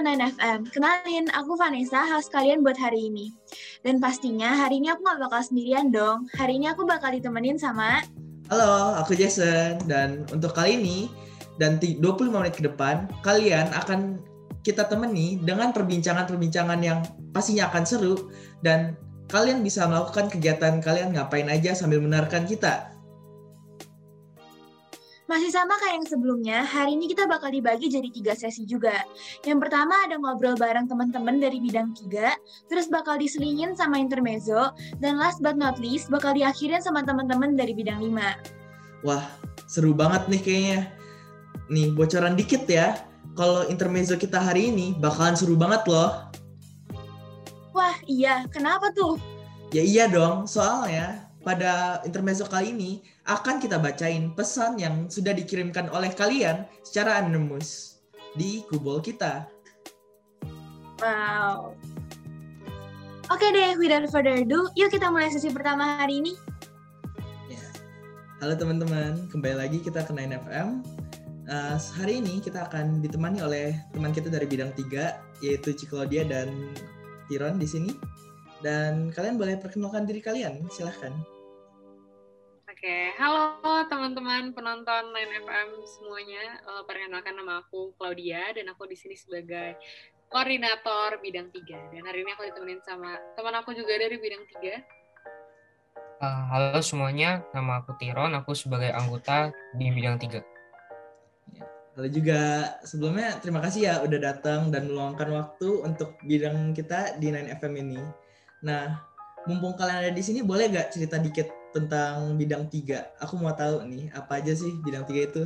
to 9FM. Kenalin, aku Vanessa, host kalian buat hari ini. Dan pastinya hari ini aku gak bakal sendirian dong. Hari ini aku bakal ditemenin sama... Halo, aku Jason. Dan untuk kali ini, dan 25 menit ke depan, kalian akan kita temani dengan perbincangan-perbincangan yang pastinya akan seru. Dan kalian bisa melakukan kegiatan kalian ngapain aja sambil menarikan kita. Masih sama kayak yang sebelumnya, hari ini kita bakal dibagi jadi tiga sesi juga. Yang pertama ada ngobrol bareng teman-teman dari bidang tiga, terus bakal diselingin sama intermezzo, dan last but not least bakal diakhirin sama teman-teman dari bidang lima. Wah, seru banget nih kayaknya. Nih, bocoran dikit ya. Kalau intermezzo kita hari ini bakalan seru banget loh. Wah, iya. Kenapa tuh? Ya iya dong, soalnya pada intermezzo kali ini akan kita bacain pesan yang sudah dikirimkan oleh kalian secara anonymous di kubol kita. Wow. Oke deh, without further ado, yuk kita mulai sesi pertama hari ini. Ya. Halo teman-teman, kembali lagi kita ke 9FM. Uh, hari ini kita akan ditemani oleh teman kita dari bidang 3, yaitu Ciklodia dan Tiron di sini. Dan kalian boleh perkenalkan diri kalian, silahkan. Oke, halo teman-teman penonton 9FM semuanya. Uh, perkenalkan nama aku Claudia dan aku di sini sebagai koordinator bidang 3. Dan hari ini aku ditemenin sama teman aku juga dari bidang 3. Uh, halo semuanya, nama aku Tiron, aku sebagai anggota di bidang 3. Ya, halo juga, sebelumnya terima kasih ya udah datang dan meluangkan waktu untuk bidang kita di 9FM ini. Nah, mumpung kalian ada di sini, boleh gak cerita dikit tentang bidang tiga. Aku mau tahu nih, apa aja sih bidang tiga itu?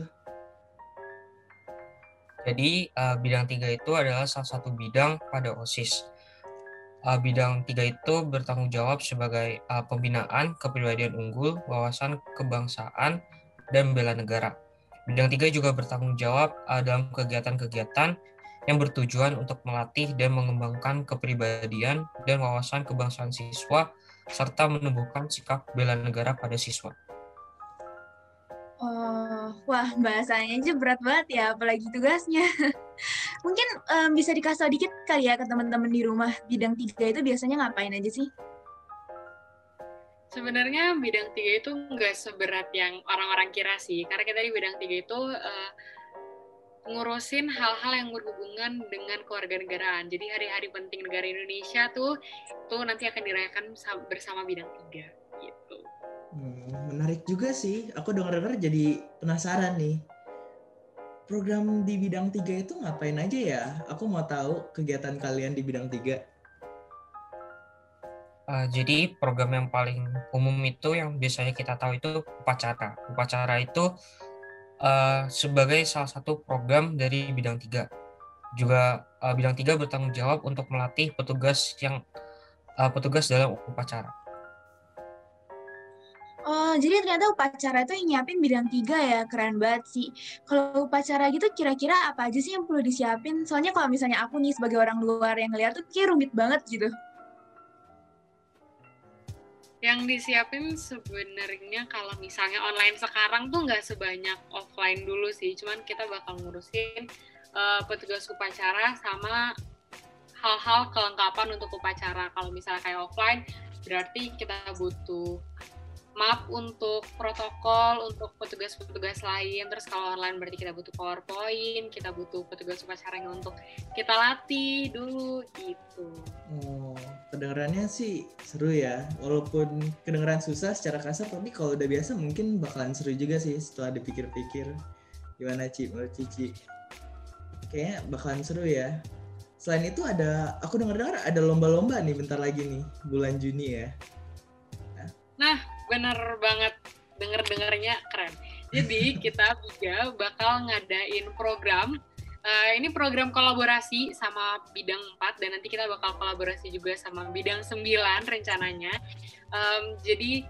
Jadi uh, bidang tiga itu adalah salah satu bidang pada OSIS. Uh, bidang tiga itu bertanggung jawab sebagai uh, pembinaan kepribadian unggul, wawasan kebangsaan, dan bela negara. Bidang tiga juga bertanggung jawab uh, dalam kegiatan-kegiatan yang bertujuan untuk melatih dan mengembangkan kepribadian dan wawasan kebangsaan siswa serta menumbuhkan sikap bela negara pada siswa. Oh, wah bahasanya aja berat banget ya, apalagi tugasnya. Mungkin um, bisa dikasih dikit kali ya ke teman-teman di rumah bidang tiga itu biasanya ngapain aja sih? Sebenarnya bidang tiga itu nggak seberat yang orang-orang kira sih, karena kita di bidang tiga itu uh, ngurusin hal-hal yang berhubungan dengan keluarga negaraan. Jadi hari-hari penting negara Indonesia tuh tuh nanti akan dirayakan bersama bidang tiga gitu. Hmm, menarik juga sih. Aku dengar-dengar jadi penasaran nih. Program di bidang tiga itu ngapain aja ya? Aku mau tahu kegiatan kalian di bidang tiga. Uh, jadi program yang paling umum itu yang biasanya kita tahu itu upacara. Upacara itu uh, sebagai salah satu program dari bidang tiga. Juga uh, bidang tiga bertanggung jawab untuk melatih petugas yang uh, petugas dalam upacara. Oh, jadi ternyata upacara itu yang nyiapin bidang tiga ya, keren banget sih. Kalau upacara gitu kira-kira apa aja sih yang perlu disiapin? Soalnya kalau misalnya aku nih sebagai orang luar yang ngeliat tuh kayak rumit banget gitu yang disiapin sebenarnya kalau misalnya online sekarang tuh nggak sebanyak offline dulu sih. Cuman kita bakal ngurusin uh, petugas upacara sama hal-hal kelengkapan untuk upacara. Kalau misalnya kayak offline berarti kita butuh map untuk protokol untuk petugas-petugas lain. Terus kalau online berarti kita butuh powerpoint kita butuh petugas upacara yang untuk kita latih dulu gitu. Oh kedengarannya sih seru ya. Walaupun kedengaran susah secara kasar tapi kalau udah biasa mungkin bakalan seru juga sih setelah dipikir-pikir. Gimana Ci? Menurut Cici kayaknya bakalan seru ya. Selain itu ada aku dengar-dengar ada lomba-lomba nih bentar lagi nih bulan Juni ya. Nah bener banget denger-dengernya keren. Jadi kita juga bakal ngadain program uh, ini program kolaborasi sama bidang 4 dan nanti kita bakal kolaborasi juga sama bidang 9 rencananya. Um, jadi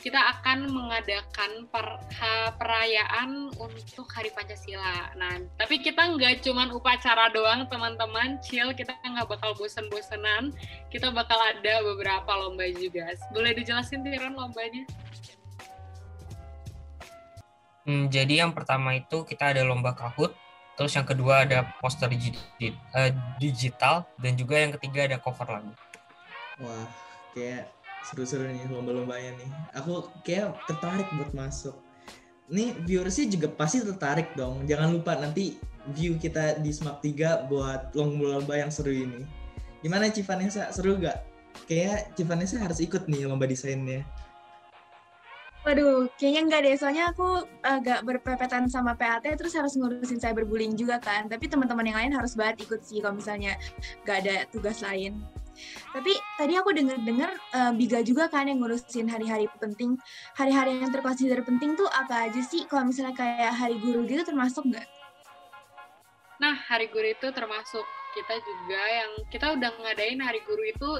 kita akan mengadakan per, ha, perayaan untuk Hari Pancasila. Nah, tapi kita nggak cuman upacara doang, teman-teman. Chill, kita nggak bakal bosen-bosenan. Kita bakal ada beberapa lomba juga. Boleh dijelasin, Tiron, lombanya? Hmm, jadi yang pertama itu kita ada lomba kahut. Terus yang kedua ada poster eh, digital dan juga yang ketiga ada cover lagu. Wah, kayak seru-seru nih lomba-lombanya nih. Aku kayak tertarik buat masuk. Nih viewersnya juga pasti tertarik dong. Jangan lupa nanti view kita di Smart 3 buat lomba-lomba yang seru ini. Gimana Civanessa? Seru gak? Kayak Civanessa harus ikut nih lomba desainnya. Waduh, kayaknya enggak deh. Soalnya aku agak berpepetan sama PAT, terus harus ngurusin cyberbullying juga kan. Tapi teman-teman yang lain harus banget ikut sih kalau misalnya nggak ada tugas lain. Tapi tadi aku dengar-dengar uh, Biga juga kan yang ngurusin hari-hari penting. Hari-hari yang terkonsider penting tuh apa aja sih? Kalau misalnya kayak hari guru gitu termasuk nggak? Nah, hari guru itu termasuk kita juga yang kita udah ngadain hari guru itu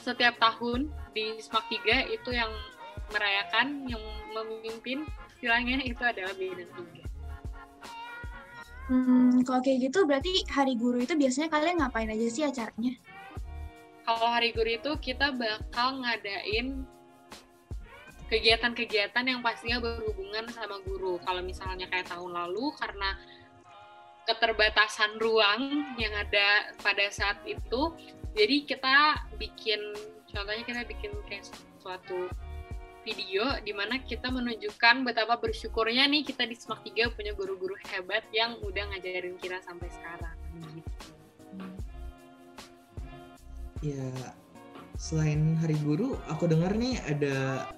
setiap tahun di SMAK 3 itu yang merayakan yang memimpin istilahnya itu adalah bidang tiga. Hmm, kalau kayak gitu berarti hari guru itu biasanya kalian ngapain aja sih acaranya? Kalau hari guru itu kita bakal ngadain kegiatan-kegiatan yang pastinya berhubungan sama guru. Kalau misalnya kayak tahun lalu karena keterbatasan ruang yang ada pada saat itu, jadi kita bikin contohnya kita bikin kayak suatu video di mana kita menunjukkan betapa bersyukurnya nih kita di SMAK 3 punya guru-guru hebat yang udah ngajarin kita sampai sekarang. Ya, selain Hari Guru, aku dengar nih ada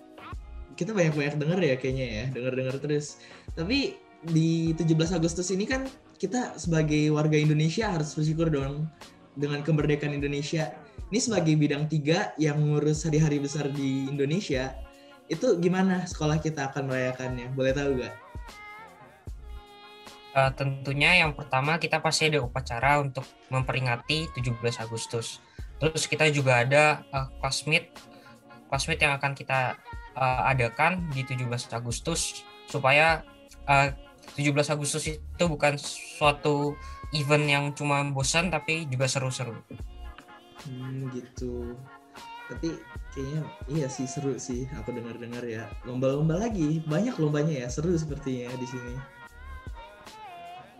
kita banyak-banyak denger ya kayaknya ya, denger-denger terus. Tapi di 17 Agustus ini kan kita sebagai warga Indonesia harus bersyukur dong dengan kemerdekaan Indonesia. Ini sebagai bidang tiga yang ngurus hari-hari besar di Indonesia, itu gimana sekolah kita akan merayakannya? Boleh tahu gak? Uh, eh, tentunya yang pertama kita pasti ada upacara untuk memperingati 17 Agustus. Terus kita juga ada uh, class meet yang akan kita uh, adakan di 17 Agustus supaya uh, 17 Agustus itu bukan suatu event yang cuma bosan tapi juga seru-seru. Hmm, gitu. Tapi kayaknya iya sih seru sih aku dengar-dengar ya lomba-lomba lagi banyak lombanya ya seru sepertinya di sini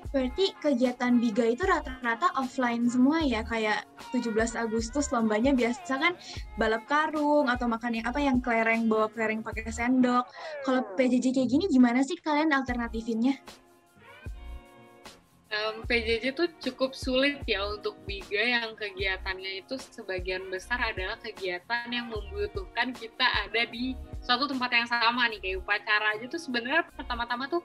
Berarti kegiatan Biga itu rata-rata offline semua ya kayak 17 Agustus lombanya biasa kan balap karung atau makan yang apa yang kelereng bawa kelereng pakai sendok. Kalau PJJ kayak gini gimana sih kalian alternatifinnya? um, PJJ itu cukup sulit ya untuk Biga yang kegiatannya itu sebagian besar adalah kegiatan yang membutuhkan kita ada di suatu tempat yang sama nih kayak upacara aja tuh sebenarnya pertama-tama tuh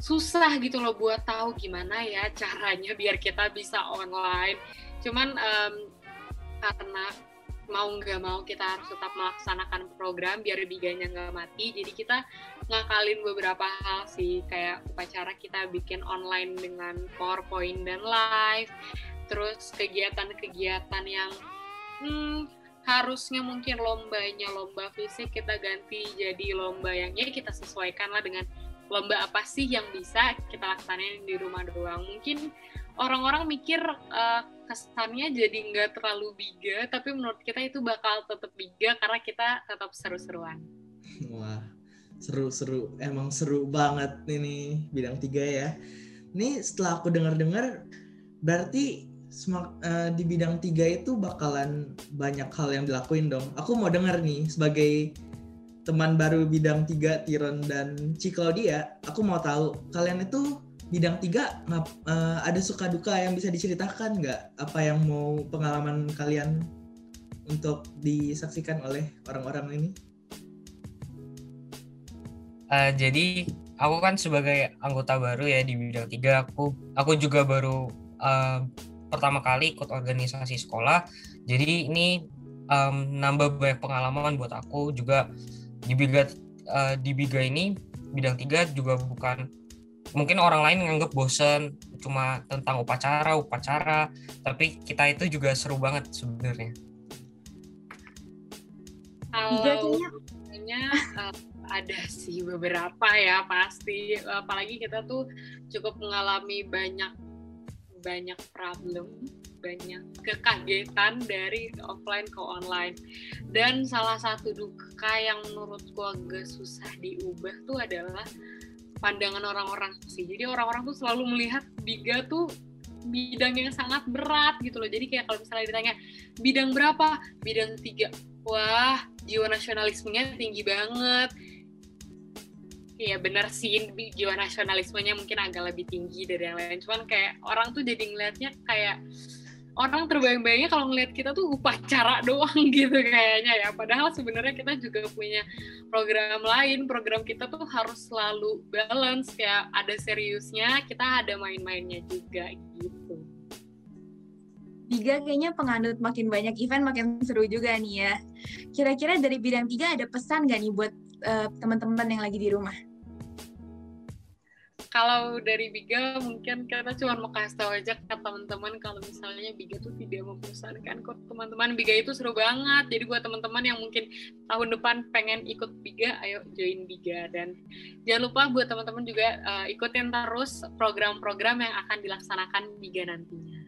susah gitu loh buat tahu gimana ya caranya biar kita bisa online. Cuman um, karena mau nggak mau kita harus tetap melaksanakan program biar biganya nggak mati jadi kita ngakalin beberapa hal sih kayak upacara kita bikin online dengan powerpoint dan live terus kegiatan-kegiatan yang hmm, harusnya mungkin lombanya lomba fisik kita ganti jadi lomba yang ya kita sesuaikan lah dengan lomba apa sih yang bisa kita laksanain di rumah doang? Mungkin orang-orang mikir uh, kesannya jadi nggak terlalu biga tapi menurut kita itu bakal tetap biga karena kita tetap seru-seruan. Wah seru-seru. Emang seru banget ini bidang tiga ya. Ini setelah aku dengar-dengar berarti uh, di bidang tiga itu bakalan banyak hal yang dilakuin dong. Aku mau dengar nih sebagai teman baru bidang tiga Tiron dan Cikaudia aku mau tahu kalian itu bidang tiga uh, ada suka duka yang bisa diceritakan nggak? Apa yang mau pengalaman kalian untuk disaksikan oleh orang-orang ini? Uh, jadi aku kan sebagai anggota baru ya di bidang tiga aku aku juga baru uh, pertama kali ikut organisasi sekolah. Jadi ini um, nambah banyak pengalaman buat aku juga di biga uh, di biga ini bidang tiga juga bukan mungkin orang lain nganggap bosen cuma tentang upacara upacara tapi kita itu juga seru banget sebenarnya. Kalau uh, ada sih beberapa ya pasti. Apalagi kita tuh cukup mengalami banyak banyak problem banyak kekagetan dari offline ke online dan salah satu duka yang menurutku agak susah diubah tuh adalah pandangan orang-orang sih. Jadi orang-orang tuh selalu melihat Biga tuh bidang yang sangat berat gitu loh. Jadi kayak kalau misalnya ditanya bidang berapa? Bidang tiga. Wah, jiwa nasionalismenya tinggi banget. Iya benar sih jiwa nasionalismenya mungkin agak lebih tinggi dari yang lain. Cuman kayak orang tuh jadi ngeliatnya kayak orang terbayang-bayangnya kalau ngeliat kita tuh upacara doang gitu kayaknya ya. Padahal sebenarnya kita juga punya program lain. Program kita tuh harus selalu balance kayak ada seriusnya, kita ada main-mainnya juga gitu. Tiga kayaknya penganut makin banyak event makin seru juga nih ya. Kira-kira dari bidang tiga ada pesan gak nih buat uh, teman-teman yang lagi di rumah? Kalau dari Biga mungkin kita cuma mau kasih tahu aja ke teman-teman kalau misalnya Biga tuh tidak membosankan kok. Teman-teman Biga itu seru banget. Jadi buat teman-teman yang mungkin tahun depan pengen ikut Biga ayo join Biga dan jangan lupa buat teman-teman juga uh, ikutin terus program-program yang akan dilaksanakan Biga nantinya.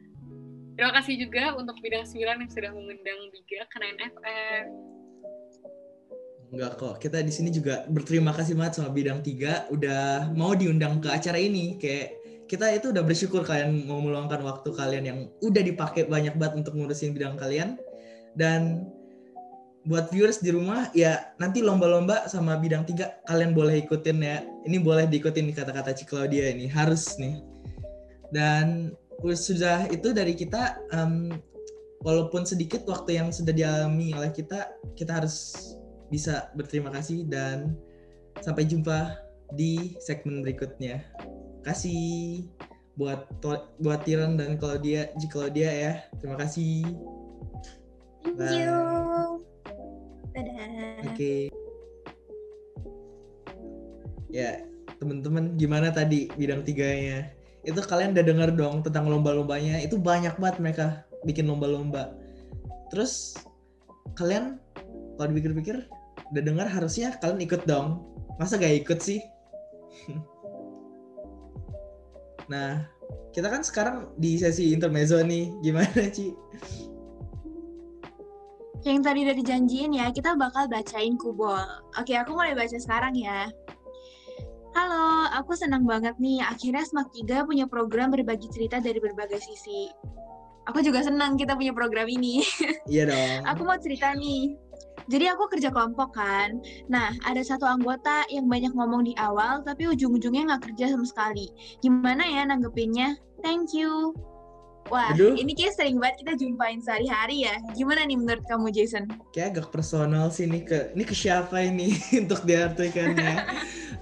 Terima kasih juga untuk bidang 9 yang sudah mengundang Biga ke 9FM Enggak kok, kita di sini juga berterima kasih banget sama bidang tiga udah mau diundang ke acara ini. Kayak kita itu udah bersyukur kalian mau meluangkan waktu kalian yang udah dipakai banyak banget untuk ngurusin bidang kalian. Dan buat viewers di rumah ya nanti lomba-lomba sama bidang tiga kalian boleh ikutin ya. Ini boleh diikutin nih kata-kata Cik Claudia ini harus nih. Dan sudah itu dari kita um, walaupun sedikit waktu yang sudah dialami oleh kita kita harus bisa berterima kasih dan sampai jumpa di segmen berikutnya. Kasih buat buat Tiran dan Claudia, jika Claudia ya. Terima kasih. Thank Bye. you. Dadah. Oke. Okay. Ya, teman-teman gimana tadi bidang tiganya? Itu kalian udah dengar dong tentang lomba-lombanya. Itu banyak banget mereka bikin lomba-lomba. Terus kalian kalau dipikir-pikir udah dengar harusnya kalian ikut dong masa gak ikut sih nah kita kan sekarang di sesi intermezzo nih gimana Ci? Yang tadi udah dijanjiin ya, kita bakal bacain kubol. Oke, aku mulai baca sekarang ya. Halo, aku senang banget nih. Akhirnya Smak 3 punya program berbagi cerita dari berbagai sisi. Aku juga senang kita punya program ini. Iya dong. aku mau cerita nih. Jadi aku kerja kelompok kan. Nah, ada satu anggota yang banyak ngomong di awal, tapi ujung-ujungnya nggak kerja sama sekali. Gimana ya nanggepinnya? Thank you. Wah, Aduh. ini kayak sering banget kita jumpain sehari-hari ya. Gimana nih menurut kamu, Jason? Kayak agak personal sih ini ke ini ke siapa ini untuk diartikannya.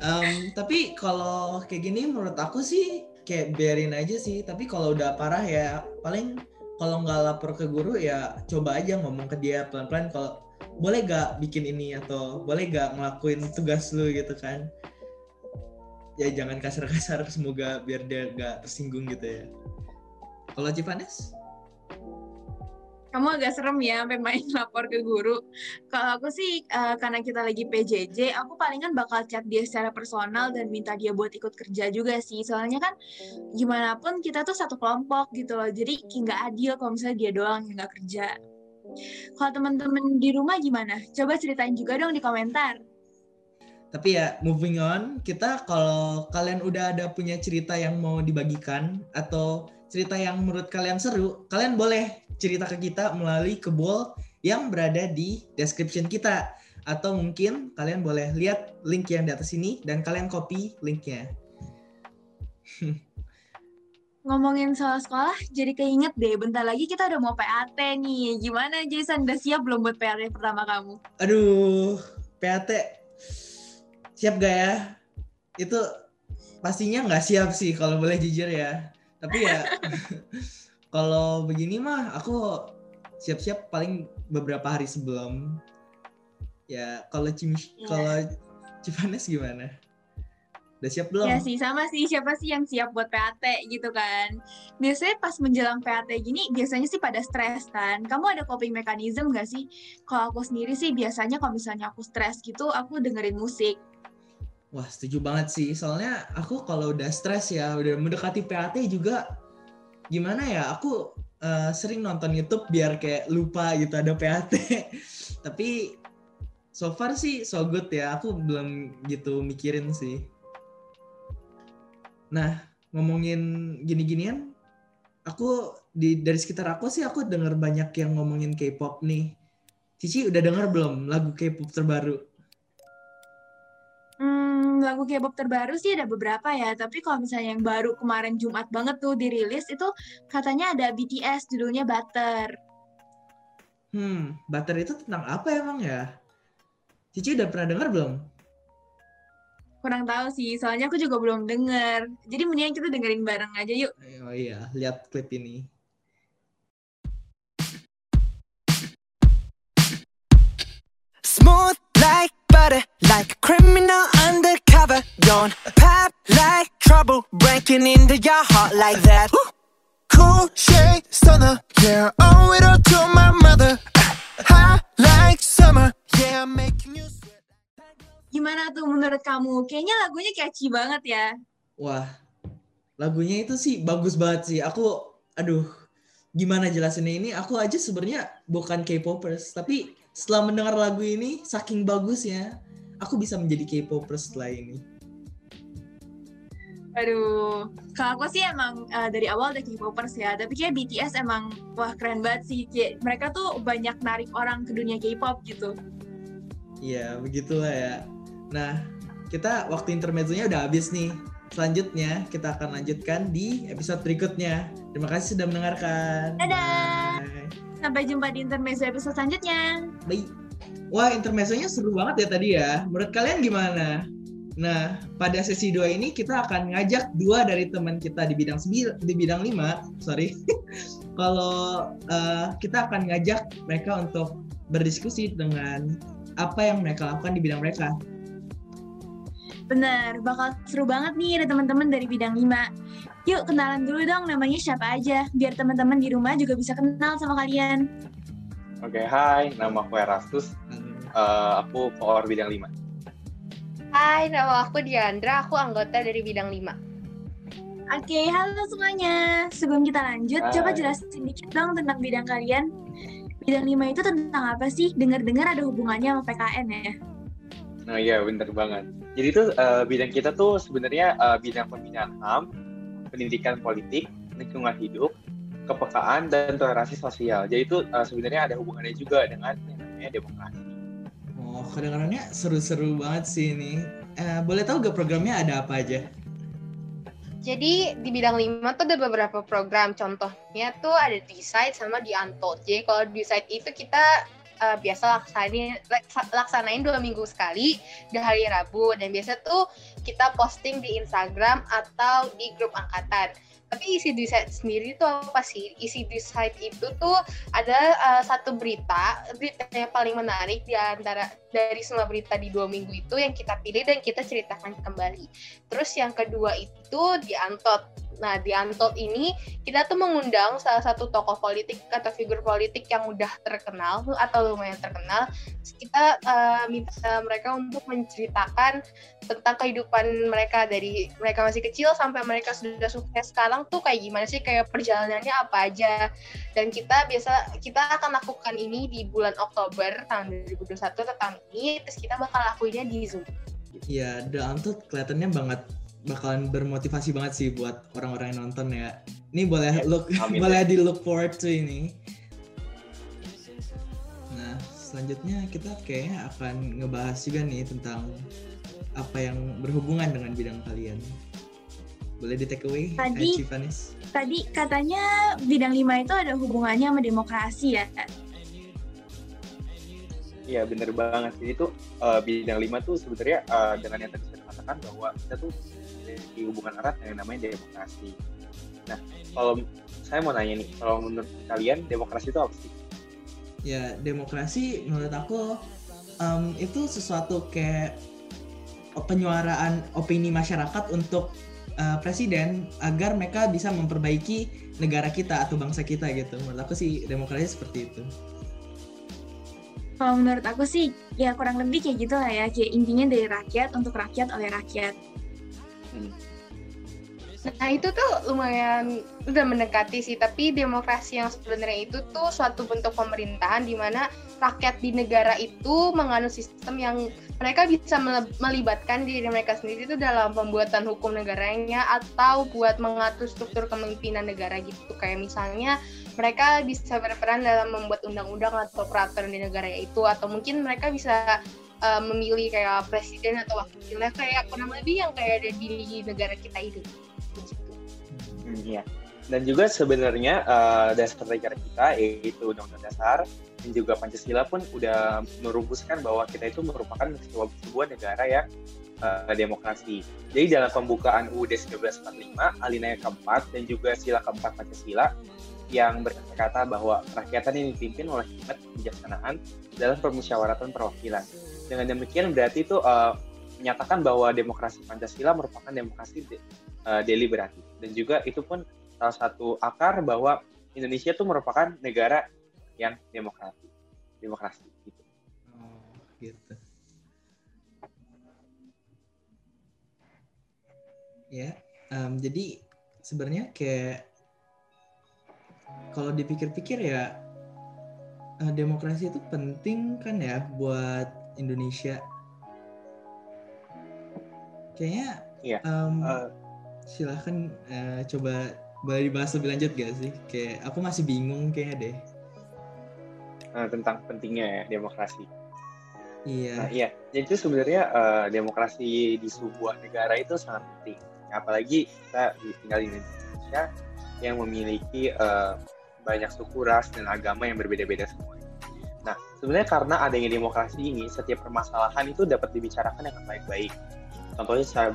um, tapi kalau kayak gini menurut aku sih kayak biarin aja sih. Tapi kalau udah parah ya paling kalau nggak lapor ke guru ya coba aja ngomong ke dia pelan-pelan kalau boleh gak bikin ini atau boleh gak ngelakuin tugas lu gitu kan ya jangan kasar-kasar semoga biar dia gak tersinggung gitu ya kalau Cipanes kamu agak serem ya sampai main lapor ke guru. Kalau aku sih uh, karena kita lagi PJJ, aku palingan bakal chat dia secara personal dan minta dia buat ikut kerja juga sih. Soalnya kan gimana pun kita tuh satu kelompok gitu loh. Jadi nggak adil kalau misalnya dia doang yang nggak kerja. Kalau teman-teman di rumah gimana? Coba ceritain juga dong di komentar. Tapi ya moving on, kita kalau kalian udah ada punya cerita yang mau dibagikan atau cerita yang menurut kalian seru, kalian boleh cerita ke kita melalui kebol yang berada di description kita. Atau mungkin kalian boleh lihat link yang di atas ini dan kalian copy linknya. ngomongin soal sekolah, jadi keinget deh, bentar lagi kita udah mau PAT nih. Gimana Jason, udah siap belum buat PAT pertama kamu? Aduh, PAT siap gak ya? Itu pastinya nggak siap sih kalau boleh jujur ya. Tapi ya kalau begini mah aku siap-siap paling beberapa hari sebelum. Ya kalau Cim yeah. kalau Cipanes gimana? Udah siap belum? Ya sih, sama sih. Siapa sih yang siap buat PAT gitu kan? Biasanya pas menjelang PAT gini, biasanya sih pada stres kan. Kamu ada coping mechanism gak sih? Kalau aku sendiri sih biasanya kalau misalnya aku stres gitu, aku dengerin musik. Wah, setuju banget sih. Soalnya aku kalau udah stres ya, udah mendekati PAT juga gimana ya? Aku uh, sering nonton YouTube biar kayak lupa gitu ada PAT. Tapi so far sih so good ya. Aku belum gitu mikirin sih. Nah, ngomongin gini-ginian, aku di dari sekitar aku sih aku denger banyak yang ngomongin K-pop nih. Cici udah denger belum lagu K-pop terbaru? Hmm, lagu K-pop terbaru sih ada beberapa ya, tapi kalau misalnya yang baru kemarin Jumat banget tuh dirilis itu katanya ada BTS judulnya Butter. Hmm, Butter itu tentang apa emang ya? Cici udah pernah denger belum? Kurang tahu sih, soalnya aku juga belum denger. Jadi mendingan kita dengerin bareng aja yuk. Oh iya, lihat klip ini. Smooth like butter, like a criminal undercover. Don't pop like trouble, breaking into your heart like that. Cool shade stunner, yeah, owe it all to my mother. High like summer, yeah, I'm making you. Gimana tuh menurut kamu? Kayaknya lagunya catchy banget ya. Wah, lagunya itu sih bagus banget sih. Aku, aduh, gimana jelasinnya ini? Aku aja sebenarnya bukan K-popers, tapi setelah mendengar lagu ini, saking bagusnya, aku bisa menjadi K-popers setelah ini. Aduh, kalau aku sih emang uh, dari awal udah K-popers ya, tapi kayak BTS emang wah keren banget sih. Kayak mereka tuh banyak narik orang ke dunia K-pop gitu. Iya, begitulah ya. Nah, kita waktu intermezzonya udah habis nih. Selanjutnya kita akan lanjutkan di episode berikutnya. Terima kasih sudah mendengarkan. Dadah. Bye. Sampai jumpa di intermezzo episode selanjutnya. Bye. Wah, intermezzonya seru banget ya tadi ya. Menurut kalian gimana? Nah, pada sesi 2 ini kita akan ngajak dua dari teman kita di bidang sembil, di bidang 5, sorry. Kalau uh, kita akan ngajak mereka untuk berdiskusi dengan apa yang mereka lakukan di bidang mereka. Bener, bakal seru banget nih ada teman-teman dari bidang 5. Yuk kenalan dulu dong namanya siapa aja, biar teman-teman di rumah juga bisa kenal sama kalian. Oke, hai, nama aku Erastus. Uh, aku power bidang 5. Hai, nama aku Diandra, aku anggota dari bidang 5. Oke, halo semuanya. Sebelum kita lanjut, Hai. coba jelasin sedikit dong tentang bidang kalian. Bidang 5 itu tentang apa sih? Dengar-dengar ada hubungannya sama PKN ya? Nah iya, bener banget. Jadi tuh uh, bidang kita tuh sebenarnya uh, bidang pembinaan HAM, pendidikan politik, lingkungan hidup, kepekaan, dan toleransi sosial. Jadi itu uh, sebenarnya ada hubungannya juga dengan yang namanya demokrasi. Oh, kedengarannya seru-seru banget sih ini. Eh, boleh tahu gak programnya ada apa aja? Jadi di bidang 5 tuh ada beberapa program. Contohnya tuh ada Decide sama di Untold. Jadi kalau di Decide itu kita uh, biasa laksanain, laksa- laksanain dua minggu sekali di hari Rabu. Dan biasa tuh kita posting di Instagram atau di grup angkatan. Tapi isi Decide sendiri tuh apa sih? Isi Decide itu tuh ada uh, satu berita, berita yang paling menarik di antara dari semua berita di dua minggu itu yang kita pilih dan kita ceritakan kembali. Terus yang kedua itu di Antot. Nah, di Antot ini kita tuh mengundang salah satu tokoh politik atau figur politik yang udah terkenal atau lumayan terkenal. Kita uh, minta mereka untuk menceritakan tentang kehidupan mereka dari mereka masih kecil sampai mereka sudah sukses sekarang tuh kayak gimana sih kayak perjalanannya apa aja. Dan kita biasa kita akan lakukan ini di bulan Oktober tahun 2021 tentang ini terus kita bakal lakuinnya di Zoom. Ya, The Untold kelihatannya banget bakalan bermotivasi banget sih buat orang-orang yang nonton ya. Ini boleh look Amin. boleh di look forward to ini. Nah, selanjutnya kita kayaknya akan ngebahas juga nih tentang apa yang berhubungan dengan bidang kalian. Boleh di take away, Tadi- eh, Cipanis? Tadi katanya bidang 5 itu ada hubungannya sama demokrasi ya? Iya, bener banget. Jadi tuh uh, bidang 5 tuh sebenarnya uh, dengan yang tadi saya katakan bahwa kita tuh di hubungan erat yang namanya demokrasi. Nah, kalau saya mau nanya nih, kalau menurut kalian demokrasi itu apa sih? Ya, demokrasi menurut aku em, itu sesuatu kayak penyuaraan opini masyarakat untuk eh, presiden agar mereka bisa memperbaiki negara kita atau bangsa kita gitu. Menurut aku sih demokrasi seperti itu. Kalau menurut aku sih ya kurang lebih kayak gitu lah ya. Kayak intinya dari rakyat untuk rakyat oleh rakyat. Nah itu tuh lumayan udah mendekati sih, tapi demokrasi yang sebenarnya itu tuh suatu bentuk pemerintahan di mana rakyat di negara itu menganut sistem yang mereka bisa melibatkan diri mereka sendiri itu dalam pembuatan hukum negaranya atau buat mengatur struktur kepemimpinan negara gitu. Kayak misalnya mereka bisa berperan dalam membuat undang-undang atau peraturan di negara itu atau mungkin mereka bisa uh, memilih kayak presiden atau wakilnya kayak kurang lebih yang kayak ada di negara kita itu. Hmm, iya. Dan juga sebenarnya uh, dasar negara kita yaitu Undang-Undang Dasar dan juga Pancasila pun udah merumuskan bahwa kita itu merupakan sebuah, sebuah negara yang uh, demokrasi. Jadi dalam pembukaan UUD 1945, alinea keempat dan juga sila keempat Pancasila yang berkata bahwa rakyatan ini dipimpin oleh hikmat kebijaksanaan dalam permusyawaratan perwakilan. Dengan demikian berarti itu uh, menyatakan bahwa demokrasi Pancasila merupakan demokrasi de, uh, deliberatif dan juga itu pun salah satu akar bahwa Indonesia itu merupakan negara yang demokrasi, demokrasi gitu. Oh, gitu. Ya, um, jadi sebenarnya kayak kalau dipikir-pikir ya uh, demokrasi itu penting kan ya buat Indonesia. Kayaknya yeah. um, uh, silahkan uh, coba boleh dibahas lebih lanjut gak sih? Kayak aku masih bingung kayaknya deh. Uh, tentang pentingnya ya, demokrasi. Iya. Nah, iya. Jadi itu sebenarnya uh, demokrasi di sebuah negara itu sangat penting. Apalagi kita tinggal di Indonesia yang memiliki uh, banyak suku, ras, dan agama yang berbeda-beda semua. Sebenarnya karena adanya demokrasi ini, setiap permasalahan itu dapat dibicarakan dengan baik-baik. Contohnya secara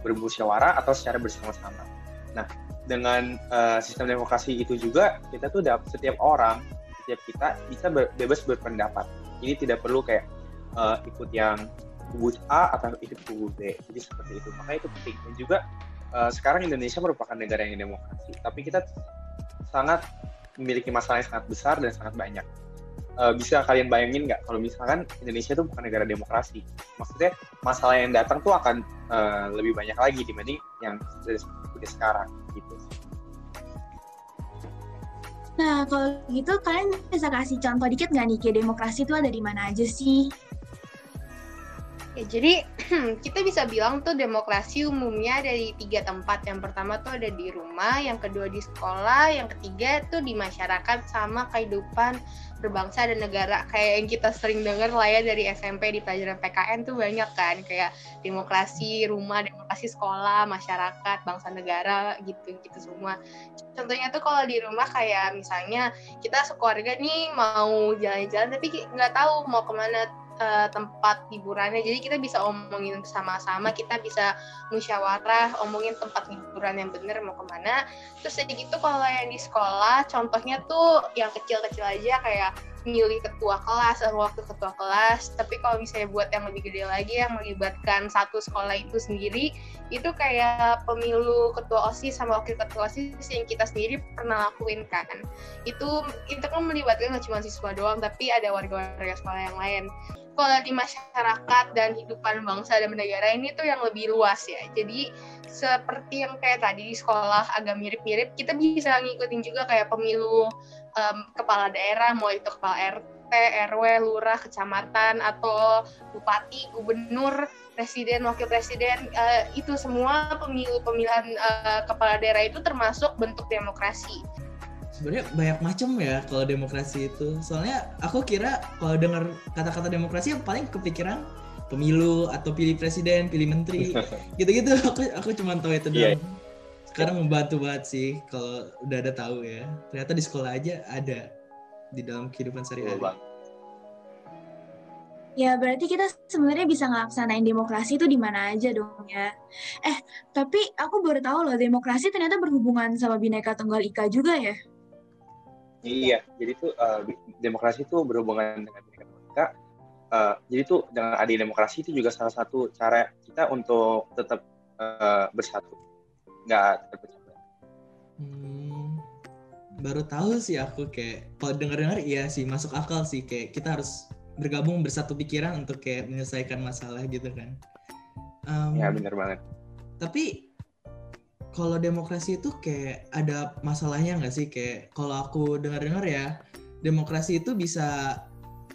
bermusyawarah atau secara bersama-sama. Nah, dengan uh, sistem demokrasi itu juga, kita tuh dapat setiap orang, setiap kita bisa ber, bebas berpendapat. Jadi tidak perlu kayak uh, ikut yang kubu A atau ikut kubu B. Jadi seperti itu. Makanya itu penting. Dan juga uh, sekarang Indonesia merupakan negara yang demokrasi, tapi kita sangat memiliki masalah yang sangat besar dan sangat banyak. Uh, bisa kalian bayangin nggak kalau misalkan Indonesia itu bukan negara demokrasi? Maksudnya masalah yang datang tuh akan uh, lebih banyak lagi dibanding yang sudah sekarang gitu. Nah, kalau gitu kalian bisa kasih contoh dikit nggak nih, kayak demokrasi itu ada di mana aja sih? Ya, jadi kita bisa bilang tuh demokrasi umumnya ada di tiga tempat. Yang pertama tuh ada di rumah, yang kedua di sekolah, yang ketiga tuh di masyarakat sama kehidupan berbangsa dan negara. Kayak yang kita sering dengar lah ya dari SMP di pelajaran PKN tuh banyak kan kayak demokrasi rumah, demokrasi sekolah, masyarakat, bangsa negara gitu gitu semua. Contohnya tuh kalau di rumah kayak misalnya kita sekeluarga nih mau jalan-jalan tapi nggak tahu mau ke mana uh, tempat hiburannya. Jadi kita bisa omongin bersama-sama, kita bisa musyawarah, omongin tempat hiburan yang bener mau ke mana. Terus jadi gitu kalau yang di sekolah, contohnya tuh yang kecil-kecil aja kayak milih ketua kelas atau waktu ketua kelas tapi kalau misalnya buat yang lebih gede lagi yang melibatkan satu sekolah itu sendiri itu kayak pemilu ketua osis sama wakil ketua osis yang kita sendiri pernah lakuin kan itu itu kan melibatkan nggak cuma siswa doang tapi ada warga-warga sekolah yang lain kalau di masyarakat dan hidupan bangsa dan negara ini tuh yang lebih luas ya. Jadi seperti yang kayak tadi di sekolah agak mirip-mirip, kita bisa ngikutin juga kayak pemilu um, kepala daerah, mau itu kepala RT, RW, lurah, kecamatan, atau bupati, gubernur, presiden, wakil presiden, uh, itu semua pemilu pemilihan uh, kepala daerah itu termasuk bentuk demokrasi sebenarnya banyak macam ya kalau demokrasi itu. Soalnya aku kira kalau dengar kata-kata demokrasi yang paling kepikiran pemilu atau pilih presiden, pilih menteri, gitu-gitu. Aku aku cuma tahu itu iya. doang. Yeah. Sekarang membantu banget sih kalau udah ada tahu ya. Ternyata di sekolah aja ada di dalam kehidupan sehari-hari. Ya, berarti kita sebenarnya bisa ngelaksanain demokrasi itu di mana aja dong ya. Eh, tapi aku baru tahu loh demokrasi ternyata berhubungan sama Bhinneka Tunggal Ika juga ya. Iya, jadi tuh uh, demokrasi itu berhubungan dengan Tunggal Ika. Uh, jadi tuh dengan adil demokrasi itu juga salah satu cara kita untuk tetap uh, bersatu, nggak terpecah. Hmm, baru tahu sih aku kayak kalau dengar-dengar iya sih masuk akal sih kayak kita harus bergabung bersatu pikiran untuk kayak menyelesaikan masalah gitu kan. Um, ya benar banget. Tapi kalau demokrasi itu kayak ada masalahnya nggak sih? Kayak kalau aku dengar-dengar ya demokrasi itu bisa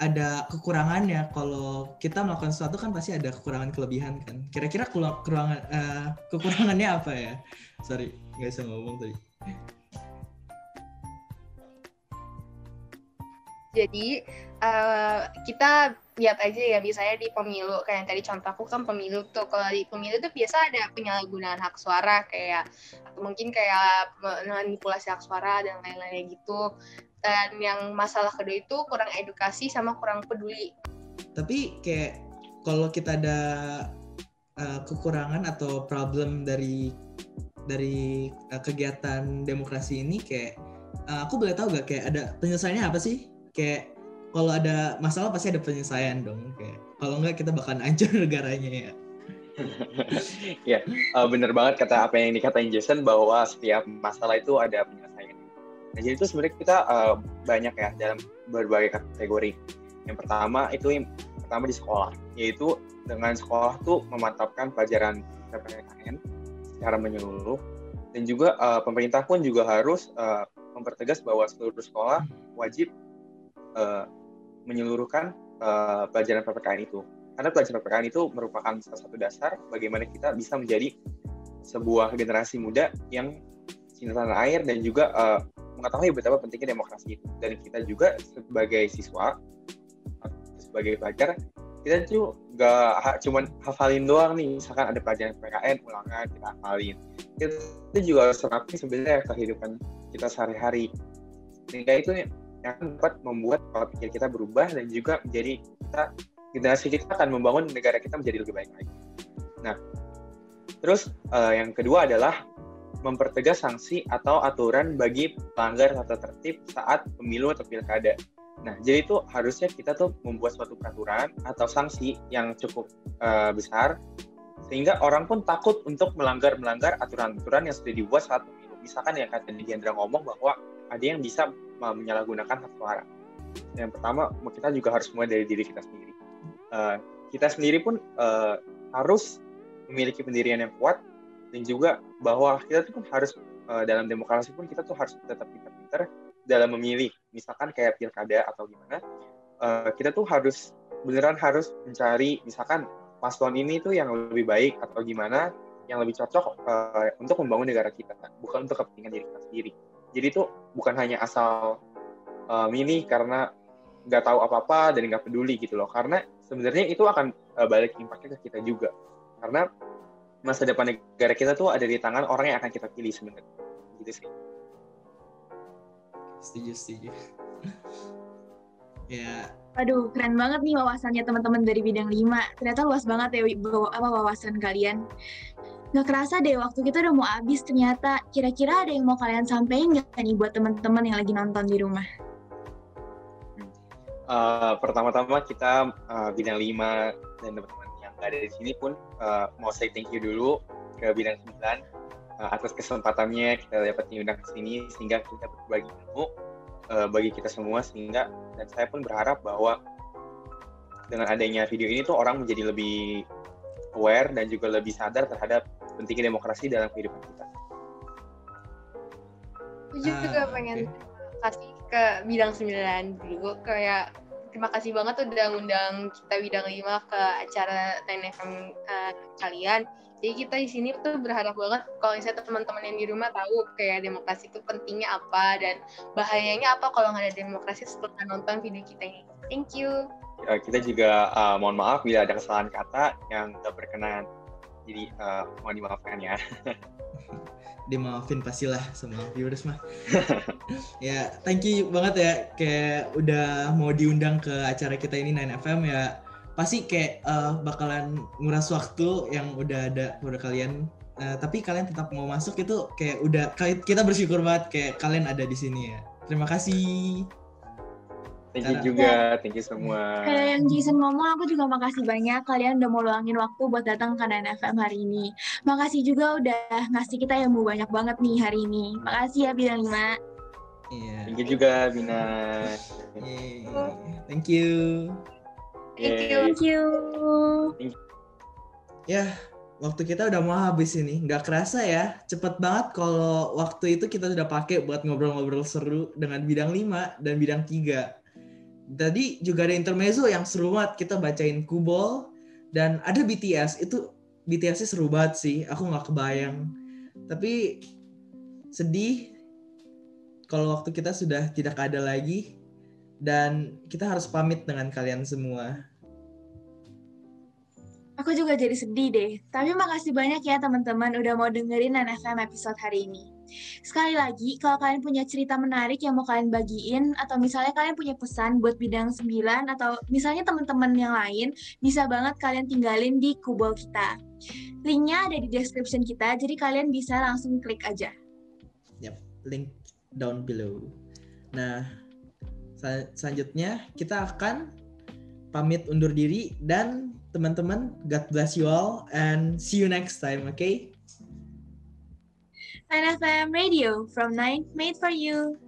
ada kekurangannya. Kalau kita melakukan sesuatu kan pasti ada kekurangan kelebihan kan. Kira-kira kekurangan uh, kekurangannya apa ya? Sorry nggak bisa ngomong tadi jadi uh, kita lihat aja ya misalnya di pemilu kayak yang tadi contohku kan pemilu tuh. Kalau di pemilu tuh biasa ada penyalahgunaan hak suara kayak mungkin kayak manipulasi hak suara dan lain-lain gitu. Dan yang masalah kedua itu kurang edukasi sama kurang peduli. Tapi kayak kalau kita ada uh, kekurangan atau problem dari dari uh, kegiatan demokrasi ini kayak uh, aku boleh tahu gak kayak ada penyelesaiannya apa sih kayak kalau ada masalah pasti ada penyelesaian dong kayak kalau enggak kita bakal hancur negaranya ya. Ya uh, bener banget kata apa yang dikatain Jason bahwa setiap masalah itu ada penyelesaian. Nah jadi itu sebenarnya kita uh, banyak ya dalam berbagai kategori. Yang pertama itu yang pertama di sekolah yaitu dengan sekolah tuh memantapkan pelajaran PPKN secara menyeluruh. Dan juga uh, pemerintah pun juga harus uh, mempertegas bahwa seluruh sekolah wajib uh, menyeluruhkan uh, pelajaran PPKN itu. Karena pelajaran PPKN itu merupakan salah satu dasar bagaimana kita bisa menjadi sebuah generasi muda yang cinta tanah air dan juga uh, mengetahui betapa pentingnya demokrasi itu. Dan kita juga sebagai siswa, sebagai pelajar, kita tuh gak cuma hafalin doang nih, misalkan ada pelajaran PKN, ulangan, kita hafalin. Kita juga harus sebenarnya kehidupan kita sehari-hari. Sehingga itu yang dapat membuat pola pikir kita berubah dan juga menjadi kita generasi kita akan membangun negara kita menjadi lebih baik lagi. Nah, terus uh, yang kedua adalah mempertegas sanksi atau aturan bagi pelanggar tata tertib saat pemilu atau pilkada. Nah, jadi itu harusnya kita tuh membuat suatu peraturan atau sanksi yang cukup uh, besar sehingga orang pun takut untuk melanggar-melanggar aturan-aturan yang sudah dibuat saat pemilu. Misalkan yang kata Diandra ngomong bahwa ada yang bisa menyalahgunakan hak suara. Yang pertama, kita juga harus mulai dari diri kita sendiri. Uh, kita sendiri pun uh, harus memiliki pendirian yang kuat dan juga bahwa kita tuh harus uh, dalam demokrasi pun kita tuh harus tetap pintar-pintar dalam memilih. Misalkan kayak pilkada atau gimana, uh, kita tuh harus beneran harus mencari misalkan paslon ini tuh yang lebih baik atau gimana yang lebih cocok uh, untuk membangun negara kita, bukan untuk kepentingan diri kita sendiri jadi itu bukan hanya asal uh, milih karena nggak tahu apa-apa dan nggak peduli gitu loh. Karena sebenarnya itu akan uh, balik impactnya ke kita juga. Karena masa depan negara kita tuh ada di tangan orang yang akan kita pilih sebenarnya. Gitu sih. Setuju setuju. Ya. Aduh, keren banget nih wawasannya teman-teman dari bidang 5. Ternyata luas banget ya apa wawasan kalian. Gak kerasa deh waktu kita udah mau habis ternyata. Kira-kira ada yang mau kalian sampaikan nggak nih buat teman-teman yang lagi nonton di rumah? Uh, pertama-tama kita uh, bidang 5 dan teman-teman yang ada di sini pun uh, mau say thank you dulu ke bidang 9 uh, atas kesempatannya kita dapat diundang ke sini sehingga kita berbagi ilmu uh, bagi kita semua sehingga dan saya pun berharap bahwa dengan adanya video ini tuh orang menjadi lebih aware dan juga lebih sadar terhadap pentingnya demokrasi dalam kehidupan kita. Aku juga uh, pengen okay. kasih ke bidang sembilan dulu kayak terima kasih banget udah ngundang kita bidang lima ke acara TNFM uh, kalian. Jadi kita di sini tuh berharap banget kalau misalnya teman-teman yang di rumah tahu kayak demokrasi itu pentingnya apa dan bahayanya apa kalau nggak ada demokrasi setelah nonton video kita ini. Thank you. Ya, kita juga uh, mohon maaf bila ada kesalahan kata yang tidak berkenan. Jadi uh, mohon dimaafkan ya. Dimaafin pastilah sama viewers mah. ya, thank you banget ya kayak udah mau diundang ke acara kita ini 9FM ya. Pasti kayak uh, bakalan nguras waktu yang udah ada pada kalian Uh, tapi kalian tetap mau masuk itu kayak udah kita bersyukur banget kayak kalian ada di sini ya. Terima kasih. Thank you juga, thank you semua. Kayak yang Jason ngomong, aku juga makasih banyak kalian udah mau luangin waktu buat datang ke Nine FM hari ini. Makasih juga udah ngasih kita yang mau banyak banget nih hari ini. Makasih ya Bina Lima. Iya. Thank you juga Bina. Yeah. Thank you. Thank you. Thank you. Ya, waktu kita udah mau habis ini. Nggak kerasa ya, cepet banget kalau waktu itu kita sudah pakai buat ngobrol-ngobrol seru dengan bidang 5 dan bidang 3. Tadi juga ada intermezzo yang seru banget. Kita bacain Kubol dan ada BTS. Itu BTS-nya seru banget sih. Aku nggak kebayang. Tapi sedih kalau waktu kita sudah tidak ada lagi dan kita harus pamit dengan kalian semua. Aku juga jadi sedih deh. Tapi makasih banyak ya teman-teman udah mau dengerin NFM episode hari ini. Sekali lagi, kalau kalian punya cerita menarik yang mau kalian bagiin, atau misalnya kalian punya pesan buat bidang 9, atau misalnya teman-teman yang lain, bisa banget kalian tinggalin di kubol kita. Linknya ada di description kita, jadi kalian bisa langsung klik aja. Yap, link down below. Nah, sel selanjutnya kita akan pamit undur diri dan teman-teman God bless you all and see you next time, okay? NFM Radio from 9 made for you.